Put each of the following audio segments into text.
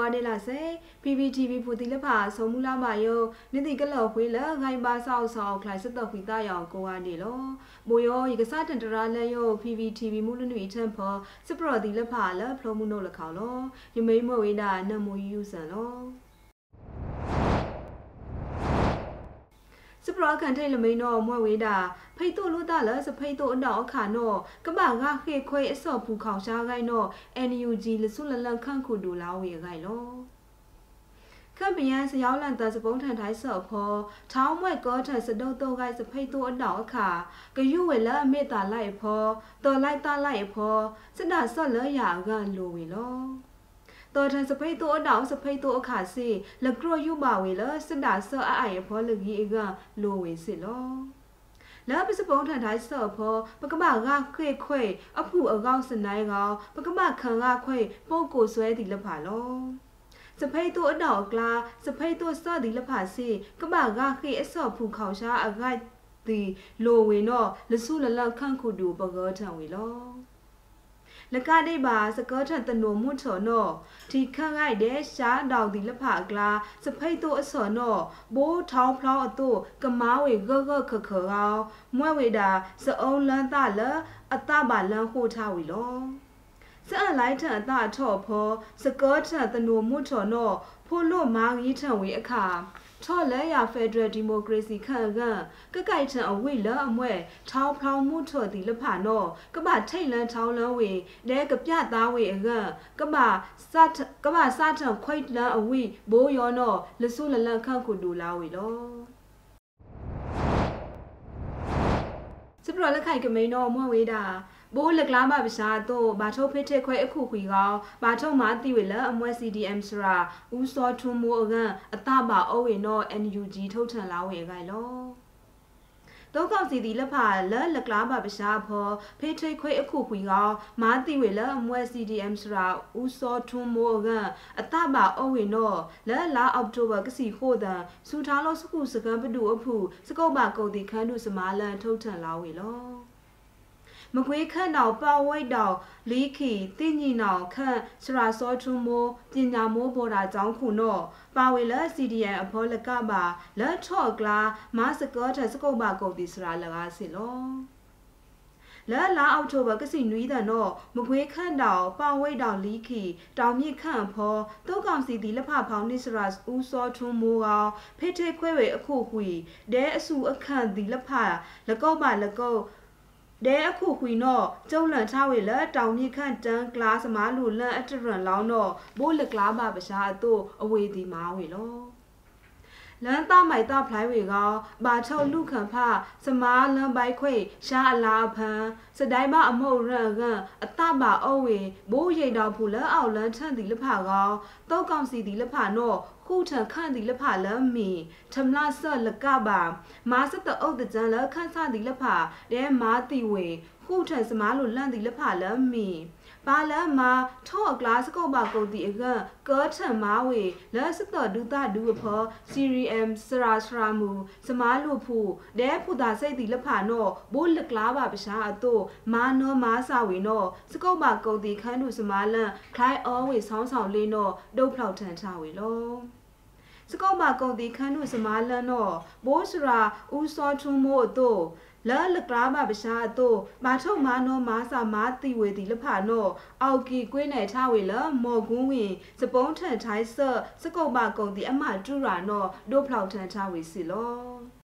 ကိုဝါနေလာစေ PPTV ဖူတီလက်ဖာဆုံမူလာမယုံနိတိကလော်ခွေးလဂိုင်ပါဆောက်ဆောက်ခလိုက်စတော့ခွေတာယောင်ကိုဝါနေလောမိုယောရေကစားတန်တရာလဲယုံ PPTV မူလနွေချန်ဖောစပရတီလက်ဖာလဖလိုမှုနို့လခေါလောယမိမဝိဒါနမူယူဆန်လော စပရကန်ထိုင်လမိန်တော့မွဲဝေးတာဖိတ်တို့လို့တာလစဖိတ်တို့အနောက်အခါနော်ကမငါခေခွေအစော့ဖူခေါရှားခိုင်းနော် NUG လဆုလလန်ခန့်ခုဒူလာဝေခိုင်လောခပ်ပယံစရောက်လန်တစပုံးထန်တိုင်းဆော့ဖောထောင်းမွဲ့ကောထန်စတုတ်တော့ဂိုက်စဖိတ်တို့အနောက်အခါကယူဝဲလာအမေတာလိုက်ဖောတော်လိုက်တာလိုက်ဖောစဒဆော့လရာကလိုဝေလော တော်ထန်စပိတ်တော့အတောင်စပိတ်တော့အခါစီလကရယူပါဝေလစဒါဆောအအိုင်ဖောလကြီးကလိုဝေစီလောလာပစပုံးထန်တိုင်းဆော့ဖောပကမကခွေခွေအဖူအကောက်စနိုင်ကောင်ပကမခံကခွေပုံကိုဆွဲတီလဖာလောစဖိတ်တို့အတောက်ကလာစဖိတ်တို့စော့ဒီလဖာစီကမကခေအစော့ဖူခေါရှာအဂိုက်ဒီလိုဝင်တော့လဆုလလခန့်ခုတူပကောထံဝေလော လကဒိပါစကောထတနိုမှုထောနောဒီခန့်ရိုက်တဲ့ရှားတောင်ဒီလဖကလာစဖိတ်တို့အစော်နောဘိုးထောင်းဖလောင်းအတုကမားဝေဂဂခခရောမွဲဝေတာစအုံးလန်းတလအတပါလန်းဟိုထားဝီလောစအလိုက်ထအတထော့ဖောစကောထတနိုမှုထောနောဖိုလို့မာကြီးထံဝေအခါ ထော်လဲရဖက်ဒရယ်ဒီမိုကရေစီခန့်ကကကိုက်ထံအဝိလအမွဲထောင်းဖောင်းမှုထော်ဒီလဖာနောကပထိတ်လန်းထောင်းလန်းဝေလဲကပြသားဝေအကကပစတ်ကပစတ်ထံခွိတ်လန်းအဝိဘိုးယောနောလဆုလလန့်ခန့်ခုဒူလာဝေလောစပရလက်ခိုင်ကမိန်နောမွဲဝေတာ ဘိုးလကလာမပရှာတော့ဘာထုတ်ဖိတဲ့ခွဲအခုခွေကောဘာထုတ်မှာတိဝေလအမွဲ CDM စရာဦးစောထွန်းမိုးအကအတပါအဝေနော NUG ထုတ်ထန်လာဝေခိုင်လောတောကောက်စီဒီလက်ဖာလက်လကလာပါပရှာဖောဖေးထိတ်ခွေအခုခွေကောမာတိဝေလအမွဲ CDM စရာဦးစောထွန်းမိုးကအတပါအဝေနောလက်လာအောက်တိုဘာကစီခိုဒန်စူထားလို့စခုစကံပဒူအဖုစကုတ်ပါကုန်တီခန်းတုစမာလန်ထုတ်ထန်လာဝေလော မကွေးခန့်တော်ပဝိတ်တော်လီခီတင်ညီနောင်ခန့်စရာစောထုမိုးပညာမိုးဘော်တာကျောင်းခုနော့ပါဝေလ CDN အဖောလကပါလက်ထော့ကလာမစကောထစကုတ်ပါကုန်တီစရာလကားစီလောလာလာအောက်တိုဘာကစီနွီးတဲ့တော့မကွေးခန့်တော်ပဝိတ်တော်လီခီတောင်မြင့်ခန့်ဖောတုတ်ကောင်စီဒီလက်ဖဖောင်းနိစရာဦးစောထွန်းမိုးကောင်ဖေထေခွဲဝေအခုခွေဒဲအစုအခန့်ဒီလက်ဖလကောက်ပါလကောက် ဒဲအခုခွီနော့ကျုံလန်ချဝေလတောင်မြခန့်တန်းကလာစမားလူလန်အတရန်လောင်းတော့ဘိုးလကလာပါပရှာအတို့အဝေဒီမာဝေလော လန်တာမိုက်တာဖလိုင်းဝေကဘာချုံလူခံဖစမားလန်ပိုက်ခွေရှာအလာဖန်စတိုင်မအမုတ်ရန်ကအတပါအဝေဘိုးရိတ်တော်ဖူလအောက်လန်ထန့်တီလဖကောင်တောက်ကောင်စီတီလဖနော့ခုထခန့်ဒီလဖလမီထမလာဆလကပါမာစတအုတ်တကြံလခန့်ဆဒီလဖတဲမာတီဝေခုထစမားလိုလန့်ဒီလဖလမီ ပါလမာထော့ကလာစကုတ်ပါကုတ်တီအကကောထမာဝေလက်စတဒူတာဒူဖော CRM စရာစရာမူစမားလိုဖူဒဲဖူတာစိတ်တီလဖနောဘိုးလကလာပါပရှာအတော့မာနောမာစာဝေနောစကုတ်ပါကုတ်တီခန်းလူစမားလန့်ခလိုက်အောဝေဆောင်းဆောင်လေးနောဒုတ်ဖောက်ထန်ချဝေလောစကောမကုံတီခန်းနုစမာလန်နောဘိုးစရာဦးစောထုံမို့တို့ လာလကရာမပရှာတို့မာထုံမာနောမာစာမာတိဝေတီလဖာနောအောက်ကီကွေးနယ်ထားဝေလမော်ကွန်းဝင်စပုံးထန်ထိုင်းဆစကုတ်မကုံတီအမတူရာနောဒိုဖလောက်ထန်ထားဝေစီလော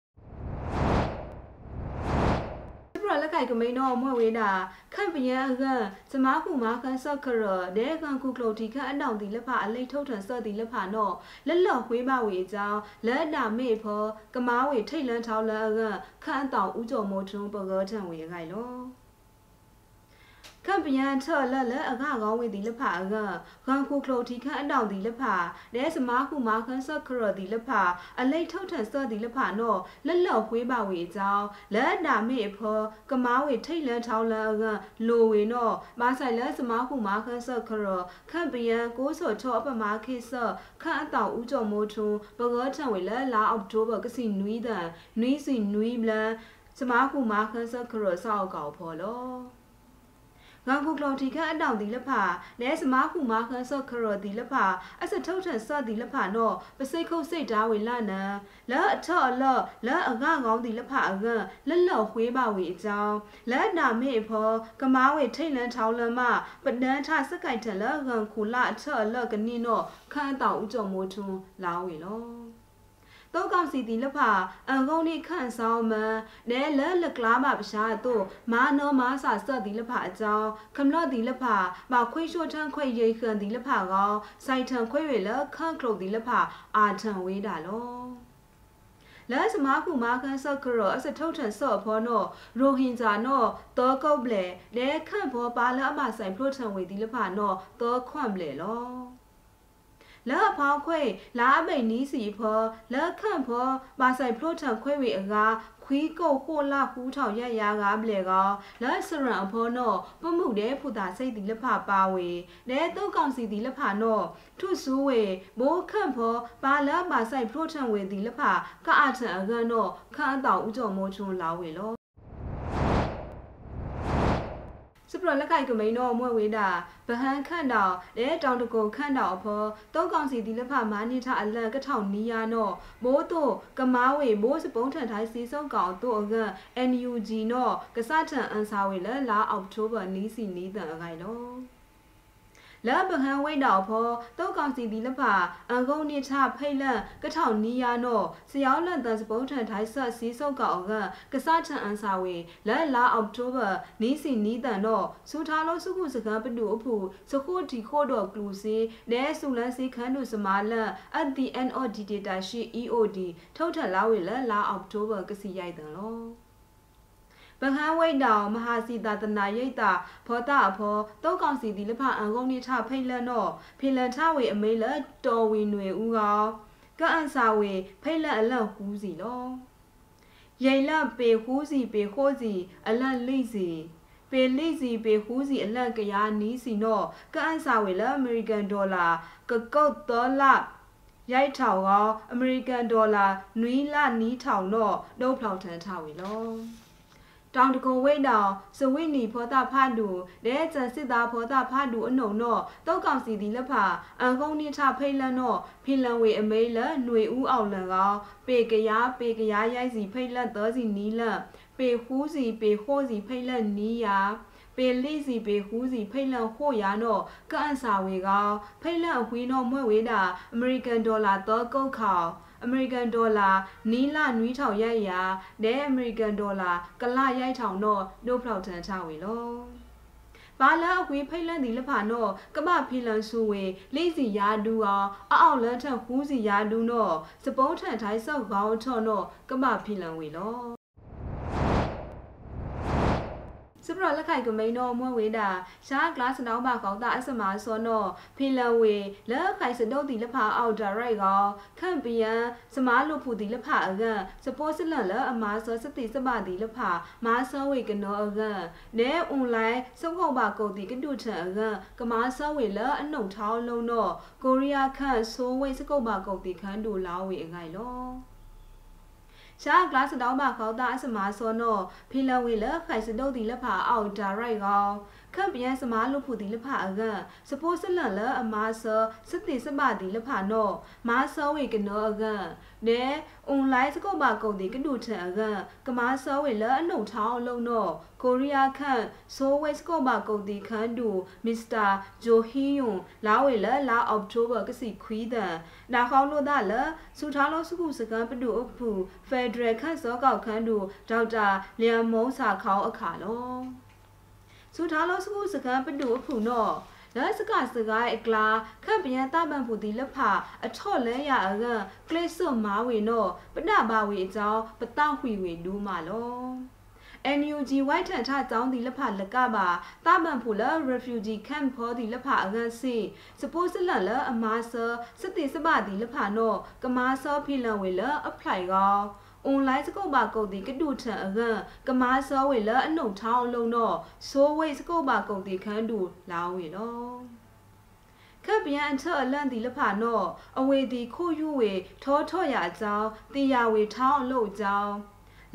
လက်ကင်ကမိန်တော့မွဲ့ဝေးတာခန့်ပယံအကစမားခုမာခန်းဆော့ခရဒဲကန်ကုကလိုတီခန့်အနောင်တီလက်ဖအလိတ်ထုတ်ထန်ဆော့တီလက်ဖနော်လက်လော့ခွေးမဝေအကြောင်းလက်တာမေဖောကမားဝေထိတ်လန်းထောင်းလန်းအကခန့်အတောင်ဥကြော်မိုးထုံးပကောထန်ဝေခိုင်လော ကံပယံထော်လလအကကောင်းဝေဒီလဖအကဂန်ခုခလိုတီခန့်အတောင်ဒီလဖဒဲစမားခုမာခန်းဆော့ခရဒီလဖအလိတ်ထုတ်ထန်ဆော့ဒီလဖနော်လက်လော့ခွေးပါဝေအကြောင်းလက်တာမေဖောကမားဝေထိတ်လန်းထောင်းလန်းအကလိုဝေနော်မာဆိုင်လက်စမားခုမာခန်းဆော့ခရခန့်ပယံကိုးစော်ချောအပမာခေဆော့ခန့်အတောင်ဥကြော်မိုးထုံပကောထန်ဝေလက်လာအောက်တိုဘာကစီနွီးတန်နွီးစီနွီးဘလန်စမားခုမာခန်းဆော့ခရဆောက်ကောက်ဖော်လောက ငါကုကလော်တီခန့်အတောင်ဒီလဖာနဲစမားခုမာခန်းဆော့ခရော်ဒီလဖာအစထုတ်ထန်ဆော့ဒီလဖာနော်ပစိတ်ခုတ်စိတ်ဓာဝေလနံလဲအထော့အလော့လဲအငငောင်းဒီလဖာအကလက်လော့ခွေးပါဝေအကြောင်းလဲနာမေဖောကမားဝေထိတ်လန်းထောင်းလမပဒန်းထစကိုက်ထလဲငန်ခုလာအထော့အလော့ကနိနော်ခန့်တောင်ဥကြုံမိုးထွန်းလာဝေလော တောကောင်စီတီလဖာအန်ကုန်းနိခန့်ဆောင်မန်နဲလဲလကလာမပရှာတို့မာနောမာစာဆော့တီလဖာအကြောင်းခမလော့တီလဖာမခွေးရှို့ထန်းခွေရိခန်တီလဖာကောစိုက်ထန်ခွေရလခန့်ကလုတ်တီလဖာအာထန်ဝေးတာလောလဲစမားကူမာကန်ဆော့ခရောအစထုတ်ထန်ဆော့ဖောနောရိုဟင်ဂျာနောတောကုတ်ပလေလဲခန့်ဖောပါလာအမဆိုင်ဖလို့ထန်ဝေတီလဖာနောတောခွန့်ပလေလော လာဖောင်းခွေလာမိန်နီးစီဖောလာခန့်ဖောပါဆိုင်ဖလို့ထန်ခွေဝေအကားခွီးကုတ်ဟိုလာဟူးထောင်ရရကားပလေကောလာစရန်အဖောနောပမှုတဲ့ဖူတာစိတ်တီလက်ဖပါဝေနဲတုတ်ကောင်စီတီလက်ဖနောထုဆူဝေမိုးခန့်ဖောပါလာပါဆိုင်ဖလို့ထန်ဝေတီလက်ဖကအာထန်အကန်နောခန့်အတောင်ဥကြော်မိုးချုံလာဝေလော ပရလက်ကင်ကမိန်တော့မွဲ့ဝေးတာဗဟန်ခန့်တော်လဲတောင်တကုံခန့်တော်အဖောတောကောင်စီဒီလက်ဖမာနိထအလန်ကထောင်နီယာနော့မိုးတို့ကမားဝေမိုးစပုံးထန်ထိုင်းစီစုံကောင်တို့အက NUG နော့ကစားထန်အန်စာဝေလဲလာအောက်တိုဘာနီးစီနီးတန်အခိုင်လော လာဘဟန်ဝိတ်တော်ဖောတောက်ကောင်စီဒီလဖာအန်ကုန်းနိထဖိတ်လန့်ကထောင်နီယာနော့စယောင်းလန်တန်စပုံးထန်ထိုင်းဆက်စီးစုပ်ကောင်ကကစားထန်အန်စာဝေလာလာအောက်တိုဘာနီးစီနီးတန်နော့စူထားလို့စုခုစကံပတူအဖူစခုတီခို့တော်ကလူစီနဲဆူလန်စီခန်းတို့စမာလန် at the end of the data sheet EOD ထုတ်ထလာဝေလာလာအောက်တိုဘာကစီရိုက်တန်လော ဗဟန်းဝိတ်တောင်မဟာစီတာတနာရိတ်တာဖောတာအဖောတောက်ကောင်စီဒီလဖအန်ကုန်နိထဖိတ်လန်တော့ဖိလန်ထဝေအမေလတော်ဝီနွေဦးကောကအန်စာဝေဖိတ်လန်အလန့်ဟူးစီလောရိတ်လပေဟူးစီပေခိုးစီအလန့်လိစီပေလိစီပေဟူးစီအလန့်ကရားနီးစီတော့ကအန်စာဝေလအမေရိကန်ဒေါ်လာကကုတ်ဒေါ်လာရိုက်ထောင်ကောအမေရိကန်ဒေါ်လာနွီးလာနီးထောင်တော့နှုတ်ဖောက်ထန်ထဝေလော တောင်တကုံဝိတ်တောင်စဝိနီဖောတာဖတ်တူလဲကျန်စစ်သားဖောတာဖတ်တူအနုံတော့တောက်ကောင်စီဒီလက်ဖာအန်ကုန်းနိထဖိတ်လန်တော့ဖီလန်ဝေအမေလຫນွေဦးအောင်လန်ကောပေကရားပေကရားရိုက်စီဖိတ်လက်သောစီနီးလန့်ပေဟူးစီပေဟိုးစီဖိတ်လက်နီးယာပေလိစီပေဟူးစီဖိတ်လန့်ဟို့ရတော့ကန့်စာဝေကောဖိတ်လန့်အဝီးတော့မွဲ့ဝေးတာအမေရိကန်ဒေါ်လာတော့ကုတ်ခေါ အမေရိကန်ဒေါ်လာနီးလာနွီးထောင်ရိုက်ရာဒဲအမေရိကန်ဒေါ်လာကလရိုက်ထောင်တော့နှုတ်ဖောက်ထန်ချဝေလောဘာလာအကွေးဖိတ်လန့်ဒီလဖာနော့ကမဖိလန်ဆူဝေလိစီယာဒူအောင်အအောက်လန်းထဟူးစီယာဒူနော့စပုံးထန်ထိုင်းဆောက်ကောင်းထော့နော့ကမဖိလန်ဝေလော စပရလက်ခိုင်ကမိန်တော့မွဲဝေးတာရှားဂလာစနောင်းပါကောင်းတာအစမာစောနောဖီလဝေလက်ခိုင်စတုတ်တီလက်ဖာအောက်ဒါရိုက်ကောခန့်ပီယံစမားလုဖူတီလက်ဖာအကန်စပိုးစလန်လအမာစောစတိစပတီလက်ဖာမာစောဝေကနောအကန်နဲအွန်လိုင်းစုံခုံပါကုတ်တီကတုထန်အကန်ကမာစောဝေလအနှုတ်ထောင်းလုံးတော့ကိုရီးယားခန့်ဆိုးဝေစကုတ်ပါကုတ်တီခန်းတူလာဝေအငိုင်လော ရှာဂလာစတောင်းပါခေါတာအစမာစောနောဖီလဝေလခိုင်စတုတ်တီလက်ဖာအောက်ဒါရိုက်ကော ခန့်ပြန်စမားလူဖူတီလက်ဖာအကန်စပိုးစလန်လအမာဆောစတိစပတီလက်ဖာနောမာဆောဝေကနောအကန်နဲအွန်လိုင်းစကုတ်ပါကုန်တီကနုထန်အကန်ကမာဆောဝေလအနှုတ်ထောင်းအလုံးနောကိုရီးယားခန့်ဆိုဝေစကုတ်ပါကုန်တီခန်းတူမစ္စတာဂျိုဟီယွန်လာဝေလလာအောက်တိုဘာကစီခွီးတန်နာခေါလို့ဒါလစူထားလို့စကုစကန်ပတူအဖူဖက်ဒရယ်ခန့်စောကောက်ခန်းတူဒေါက်တာလျံမုံစာခေါအခါလော စူထားလို့စကုစကန်ပတူအဖူနော့လက်စကစကိုင်းအကလာခန့်ပြန်တမန်ဖူဒီလက်ဖအထော့လဲရအကကလစ်စွမာဝေနောပဒဘာဝေအကြောင်းပတောက်ဝီဝေဒူးမာလော NUG ဝိုက်ထန်ထကျောင်းဒီလက်ဖလကပါတာမန်ဖူလ refugee camp ဖောဒီလက်ဖအကန်စီစပိုးစလလအမာဆစတိစပဒီလက်ဖနောကမာဆောဖီလန်ဝေလ apply ကော အွန်လိုင်းစကုတ်ပါကုတ်တီကတူထန်အကန်ကမာစောဝေလအနှုတ်ထောင်းလုံးတော့ဆိုးဝိတ်စကုတ်ပါကုတ်တီခန်းတူလာဝေလောခပ်ပြန်အထအလန့်ဒီလဖာနော့အဝေဒီခိုယူဝေထောထော့ရအကြောင်းတေရဝေထောင်းအလို့အကြောင်း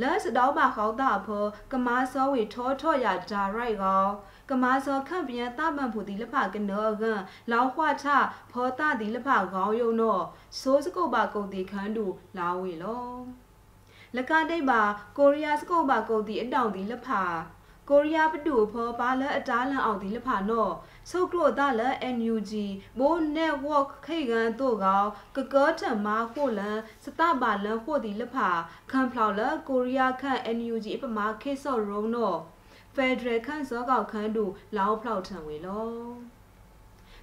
လက်စတောင်းပါခေါတာဖောကမာစောဝေထောထော့ရဒါရိုက်ကောခကမာစောခန့်ပြန်တမန်ဖူဒီလဖကနောကလောင်ခွာချဖောတာဒီလဖခေါင်းယုံတော့စိုးစကုတ်ပါကုတ်ဒီခန်းတူလာဝေလော လကတိတ်ပါကိုရီးယားစကုတ်ပါကုတ်ဒီအတောင်ဒီလဖကိုရီးယားပတူဖောပါလအတားလန်အောင်ဒီလဖနော့ဆုတ်ကလို့ဒါလ NUG မိုး network ခိတ်ကန်တို့ကောင်ကကောထမာခိုလန်စတပါလန်ခိုဒီလဖခံဖလောက်လကိုရီးယားခန့် NUG အပမာခေဆော့ရုံနော့ဖက်ဒရယ်ခန့်စောကောက်ခန်းတို့လောက်ဖလောက်ထံဝေလော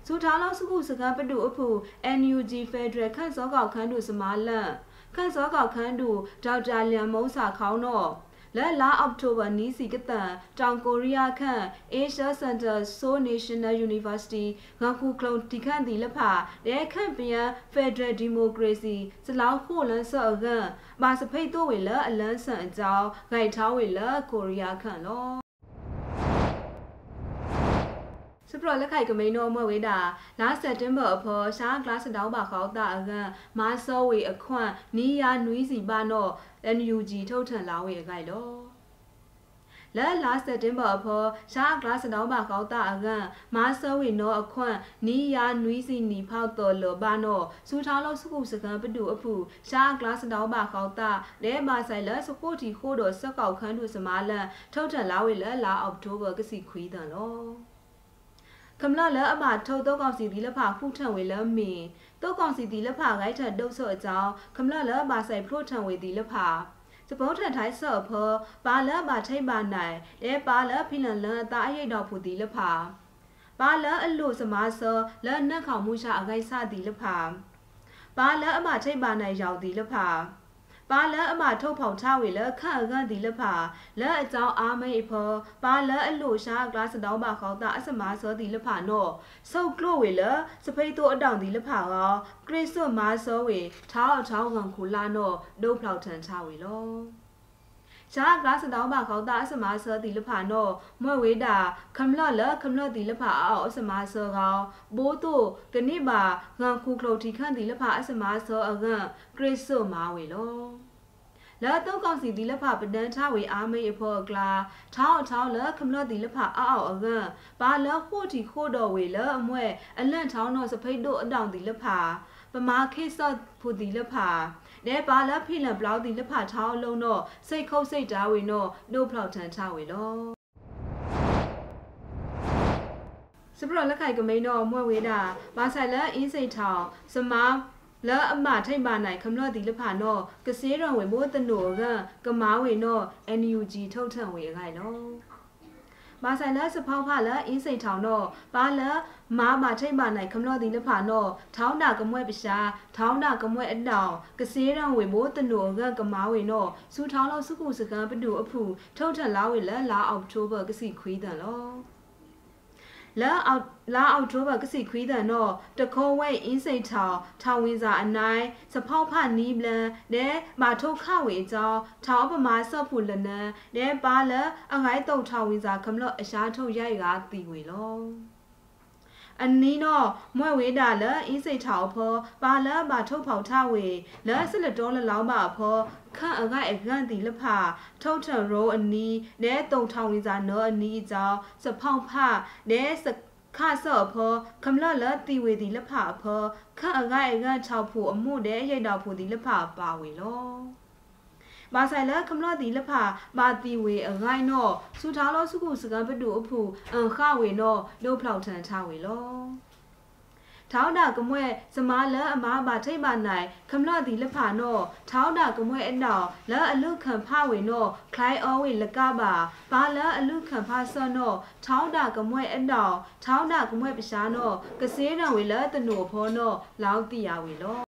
စူထားလောက်စကုစကပတူအဖူ NUG Federal ခန့်စောကောက်ခန်းတို့စမာလန့် ခန့်စောကောက်ခန်းတို့ဒေါက်တာလျံမုံစာခေါင်းတော့လက်လာအောက်တိုဘာနီးစီကတန်တောင်ကိုရီးယားခန့် Asia Center Seoul National University ငါခုကလုံတီခန့်ဒီလက်ဖာတဲခန့်ပြန် Federal Democracy စလောက်ခိုလန်းဆော့ကန်မာစဖိတ်တို့ဝေလအလန်းဆန်အကြောင်းဂိုက်ထားဝေလကိုရီးယားခန့်လော စပရလက်ခိုက်ကမိန်တော်မွဲဝေးတာလာစက်တင်ဘာအဖော်ရှားကလတ်တောင်းပါခေါတာအကန်မာဆောဝေအခွန့်နီးယာနွီးစီပါနော့ NUG ထုတ်ထန်လာဝေအကိုင်လောလဲလာစက်တင်ဘာအဖော်ရှားကလတ်တောင်းပါခေါတာအကန်မာဆောဝေနောအခွန့်နီးယာနွီးစီနီဖောက်တော်လောပါနော့စူထားလို့စကုစကန်ပတူအဖူရှားကလတ်တောင်းပါခေါတာလဲမာဆိုင်လဲစကိုတီခိုးတော်စက်ကောက်ခန်းတို့စမာလန်ထုတ်ထန်လာဝေလဲလာအောက်တိုဘာကစီခွီးတန်လော ကမ္လလအမထုတ်တော့ကောင်စီဒီလဖာခုထံဝေလမင်တော့ကောင်စီဒီလဖာဂိုက်ထဒုတ်ဆော့အကြောင်းကမ္လလအမဆိုင်ဖရိုထံဝေဒီလဖာစပေါ်ထန်ထိုင်းဆော့ဖောပါလမထိတ်ပါနိုင်လဲပါလဖိလန်လန်အသားအရိတ်တော်ဖူဒီလဖာပါလအလို့စမာဆောလနက်ခေါမှုရှာအဂိုက်စဒီလဖာပါလအမထိတ်ပါနိုင်ရောက်ဒီလဖာ ပါလအမထုတ်ဖောင်ချဝေလခန့်အကန်ဒီလဖာလဲအကြောင်းအားမိတ်ဖောပါလအလို့ရှာဂလတ်တောင်းပါခေါတာအစမဆောဒီလဖာနော့ဆုတ်ကလို့ဝေလစဖိတ်တို့အတောင်ဒီလဖာကောခရစ်စွတ်မာဆောဝေထောင်းထောင်းခံခူလာနော့ဒုဖောက်ထန်ချဝေလော ရှားကစတောင်းပါခေါတာအစမဆောဒီလဖာနော့မွဲဝေတာခမလလခမလဒီလဖာအောအစမဆောကောဘိုးတို့ကနိပါငန်ခုကလိုတီခန့်ဒီလဖာအစမဆောအကန်ခရစ်စွတ်မာဝေလောလာတော့ကောင်စီဒီလက်ဖပဒန်ထဝေအားမေးအဖို့ကလာထောင်းထောင်းလခမလဒီလက်ဖအောက်အောက်အကန်ဘာလခို့တီခို့တော်ဝေလအမွဲအလန့်ထောင်းတော့စဖိတ်တို့အတောင်ဒီလက်ဖပမာခေဆော့ဖူဒီလက်ဖ နဲပါလဖိလန်ဘလောက်ဒီလက်ဖထောင်းလုံးတော့စိတ်ခုတ်စိတ်တားဝေတော့နို့ဖလောက်ထန်ချဝေလောစပရလက်ခိုက်ကမိန်တော့မွဲဝေးတာဘာဆိုင်လအင်းစိတ်ထောင်စမားလာအမထိုင်ပါနိုင်ခမလို့ဒီလဖာနော်ကစေးရောင်ဝေမိုးတနိုကကမားဝေနော် NUG ထုတ်ထန်ဝေခိုင်နော် မာဆိုင်လာစဖောက်ဖလာအင်းစိတ်ထောင်တော့ပါလာမာမထိတ်ပါနိုင်ခမလို့ဒီလဖာနော်ထောင်းတာကမွဲ့ပရှာထောင်းတာကမွဲ့အတောင်ကစေးရန်ဝေမိုးတနိုကကမားဝေနော်စူထောင်းလို့စုခုစကံပတူအဖူထုတ်ထန်လာဝေလာလာအောက်တိုဘာကစီခွေးတန်လော လာအောက်လာအောက်တိုဘာကစီခွေးတန်တော့တခေါ်ဝဲအင်းစိတ်ထောင်ထောင်ဝင်စာအနိုင်စဖောက်ဖနီးဘလန်နဲမာထုတ်ခဝေကြောင်းထောင်ပမာဆော့ဖူလနန်နဲပါလအငိုင်းတုံထောင်ဝင်စာခမလို့အရှားထုတ်ရိုက်ကတီဝေလော အနီးတော့မွဲ့ဝေးတာလအင်းစိတ်ထောက်ဖောပါလပါထုတ်ဖောက်ထဝေလဆလတော်လလောင်းပါဖောခန့်အကိုက်အကန်တီလဖထုတ်ထရောအနီးနဲတုံထောင်ဝီစာနောအနီးအကြောင်းစဖောက်ဖနဲစခါဆော့ဖောခမလလတီဝေဒီလဖဖောခန့်အကိုက်အကန်၆ဖို့အမှုတဲ့ရိတ်တော်ဖို့ဒီလဖပါဝေလော မာဆိုင်လခမလဒီလဖမာတီဝေအဂိုင်းနောစူထားလို့စုခုစကံပတူအဖူအန်ခဝေနောလို့ဖောက်ထန်ထားဝေလောထောင်းတာကမွဲစမားလအမားပါထိတ်ပါနိုင်ခမလဒီလဖာနောထောင်းတာကမွဲအနောလအလုခံဖဝေနောခလိုင်းအောဝေလကပါဘာလအလုခံဖဆောနောထောင်းတာကမွဲအနောထောင်းတာကမွဲပရှားနောကစေးရံဝေလတနိုဖောနောလောင်းတိယဝေလော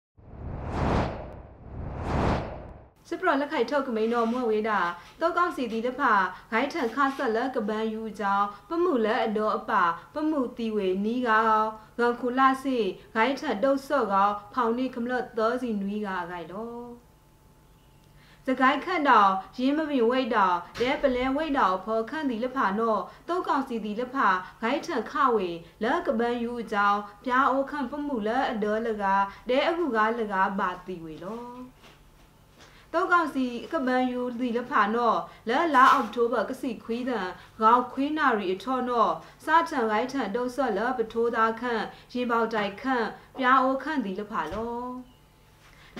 စစ်ပရလက်ခိုက်ထုတ်ကမိန်တော်မွဲ့ဝေးတာတောကောက်စီတီတဖာဂိုင်းထန်ခါဆက်လကပန်းယူကြောင်းပမှုလက်အတော်အပပမှုတီဝေနီးကောင်းဂန်ခုလာစီဂိုင်းထန်တုတ်ဆော့ကောင်းဖောင်နေခမလတ်သောစီနွီးကဂိုင်တော့စကိုင်းခန့်တော်ရင်းမပင်ဝိတ်တော်လဲပလဲဝိတ်တော်ဖော်ခန့်ဒီလက်ဖာနော့တုတ်ကောင်စီဒီလက်ဖာဂိုင်းထန်ခဝေလက်ကပန်းယူအကြောင်းပြားအိုခန့်ပမှုလက်အတော်လကဒဲအခုကားလကပါတီဝေလော တောက်ကောက်စီကပန်ယူဒီလဖာနော်လဲလာအောက်တိုဘာကစီခွေးတန်ဂေါခွေးနာရီအထောနော်စားထန်ရိုက်ထန်တုတ်ဆော့လပထိုးသားခန့်ရင်ပေါတိုက်ခန့်ပြားအိုခန့်ဒီလဖာလော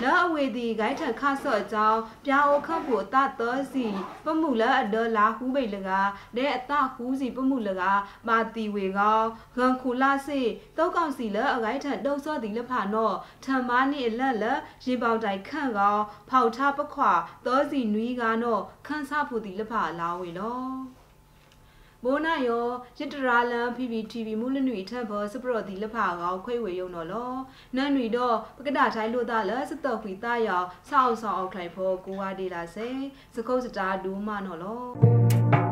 လောအဝေဒီဂိုင်းထန်ခဆော့အကြောင်းပြာအိုခန့်ဖို့တတော်စီပမှုလအဒေါ်လာဟူးပိတ်လကတဲ့အတဟူးစီပမှုလကမာတီဝေကောဂန်ခုလာစေတောက်ကောင်စီလအဂိုင်းထန်တုံစောဒီလဖာနောထမ်မာနီအလက်လရေပေါတိုင်ခန့်ကောဖောက်ထားပခွာသောစီနွီးကနောခန်းစားဖို့ဒီလဖာလာဝေလော မိုးနာယောရတရာလန် PPTV မူလနွေထက်ဘောစပရော့ဒီလဖာကောခွေဝေယုံနော်လောနန်နွေတော့ပကဒထိုင်းလို့တာလစတော့ခွေတာယောဆောက်ဆောက်အောက်ထိုင်ဖို့ကိုဝါဒေလာစေစကုတ်စတာဒူးမနော်လော